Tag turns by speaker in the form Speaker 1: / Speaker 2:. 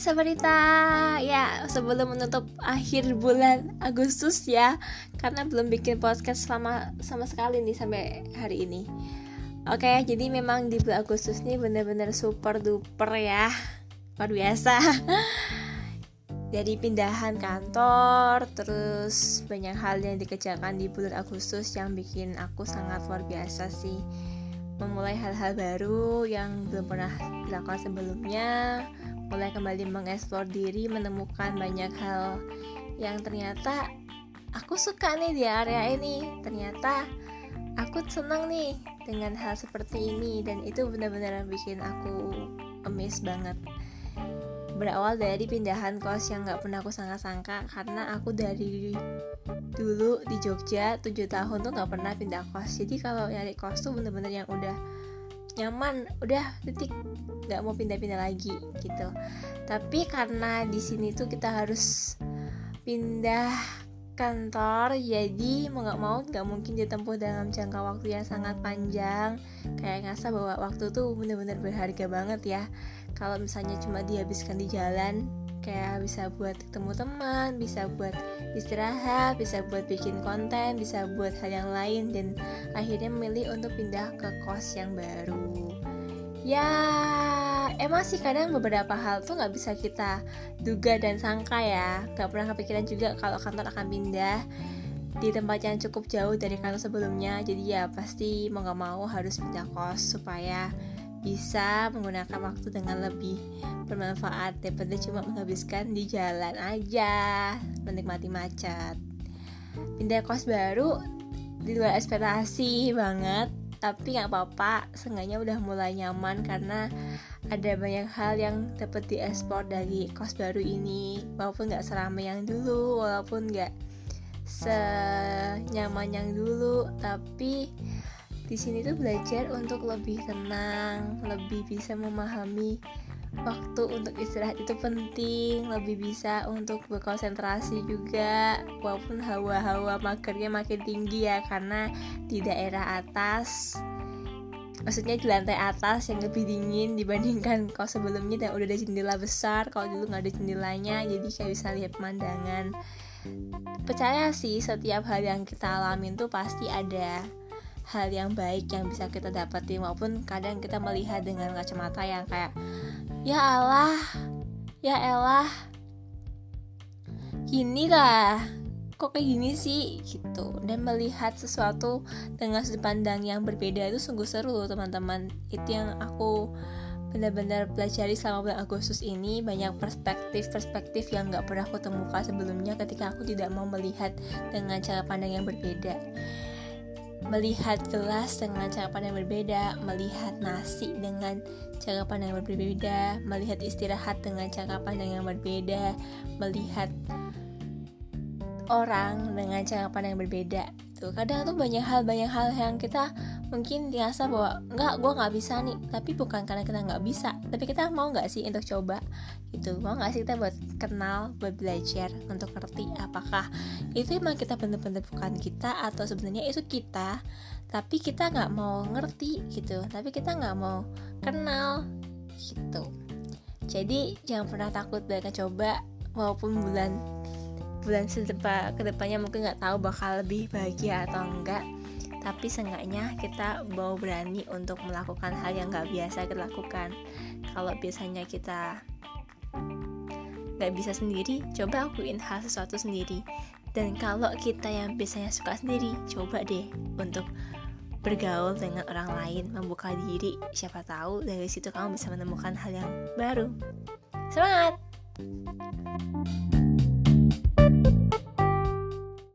Speaker 1: Sabarita. Ya sebelum menutup akhir bulan Agustus ya Karena belum bikin podcast selama sama sekali nih sampai hari ini. Oke jadi memang di bulan Agustus nih bener-bener super duper ya. Luar biasa. Jadi pindahan kantor Terus banyak hal yang dikerjakan di bulan Agustus Yang bikin aku sangat luar biasa sih. Memulai hal-hal baru yang belum pernah dilakukan sebelumnya mulai kembali mengeksplor diri, menemukan banyak hal yang ternyata aku suka nih di area ini. Ternyata aku senang nih dengan hal seperti ini dan itu benar-benar bikin aku amazed banget. Berawal dari pindahan kos yang gak pernah aku sangka-sangka karena aku dari dulu di Jogja 7 tahun tuh gak pernah pindah kos. Jadi kalau nyari kos tuh bener-bener yang udah nyaman udah titik. Nggak mau pindah-pindah lagi gitu. Tapi karena di sini tuh kita harus pindah kantor jadi mau nggak mau nggak mungkin ditempuh dalam jangka waktu yang sangat panjang. Kayak ngerasa bahwa waktu tuh bener-bener berharga banget ya. Kalau misalnya cuma dihabiskan di jalan kayak bisa buat ketemu teman, bisa buat istirahat, bisa buat bikin konten, bisa buat hal yang lain dan akhirnya memilih untuk pindah ke kos yang baru. Ya, emang sih kadang beberapa hal tuh nggak bisa kita duga dan sangka ya. Gak pernah kepikiran juga kalau kantor akan pindah di tempat yang cukup jauh dari kantor sebelumnya. Jadi ya pasti mau gak mau harus pindah kos supaya bisa menggunakan waktu dengan lebih bermanfaat daripada cuma menghabiskan di jalan aja menikmati macet. Pindah kos baru di luar ekspektasi banget tapi nggak apa-apa seenggaknya udah mulai nyaman karena ada banyak hal yang dapat diekspor dari kos baru ini. Walaupun nggak seramai yang dulu walaupun nggak senyaman yang dulu tapi di sini tuh belajar untuk lebih tenang, lebih bisa memahami waktu untuk istirahat itu penting, lebih bisa untuk berkonsentrasi juga, walaupun hawa-hawa magernya makin tinggi ya karena di daerah atas maksudnya di lantai atas yang lebih dingin dibandingkan kau sebelumnya dan udah ada jendela besar kalau dulu nggak ada jendelanya jadi kayak bisa lihat pemandangan. Percaya sih setiap hal yang kita alamin tuh pasti ada hal yang baik yang bisa kita dapati maupun kadang kita melihat dengan kacamata yang kayak ya Allah ya elah gini lah kok kayak gini sih? Gitu. Dan melihat sesuatu dengan sudut pandang yang berbeda itu sungguh seru loh teman-teman. Itu yang aku benar-benar pelajari selama bulan Agustus ini. Banyak perspektif-perspektif yang gak pernah aku temukan sebelumnya ketika aku tidak mau melihat dengan cara pandang yang berbeda melihat gelas dengan cara pandang yang berbeda, melihat nasi dengan cara pandang yang berbeda, melihat istirahat dengan cara pandang yang berbeda, melihat orang dengan cara pandang yang berbeda. Tuh, kadang tuh banyak hal banyak hal yang kita mungkin dirasa bahwa nggak gue nggak bisa nih. Tapi bukan karena kita nggak bisa tapi kita mau nggak sih untuk coba gitu? Mau nggak sih kita buat kenal buat belajar untuk ngerti apakah itu emang kita bener-bener bukan kita atau sebenarnya itu kita tapi kita nggak mau ngerti gitu tapi kita nggak mau kenal gitu. Jadi jangan pernah takut banget coba walaupun bulan bulan sedepan ke depannya mungkin nggak tahu bakal lebih bahagia atau enggak tapi seenggaknya kita mau berani untuk melakukan hal yang nggak biasa kita lakukan. Kalau biasanya kita nggak bisa sendiri coba lakuin hal sesuatu sendiri. Dan kalau kita yang biasanya suka sendiri coba deh untuk bergaul dengan orang lain membuka diri. Siapa tahu dari situ kamu bisa menemukan hal yang baru. Semangat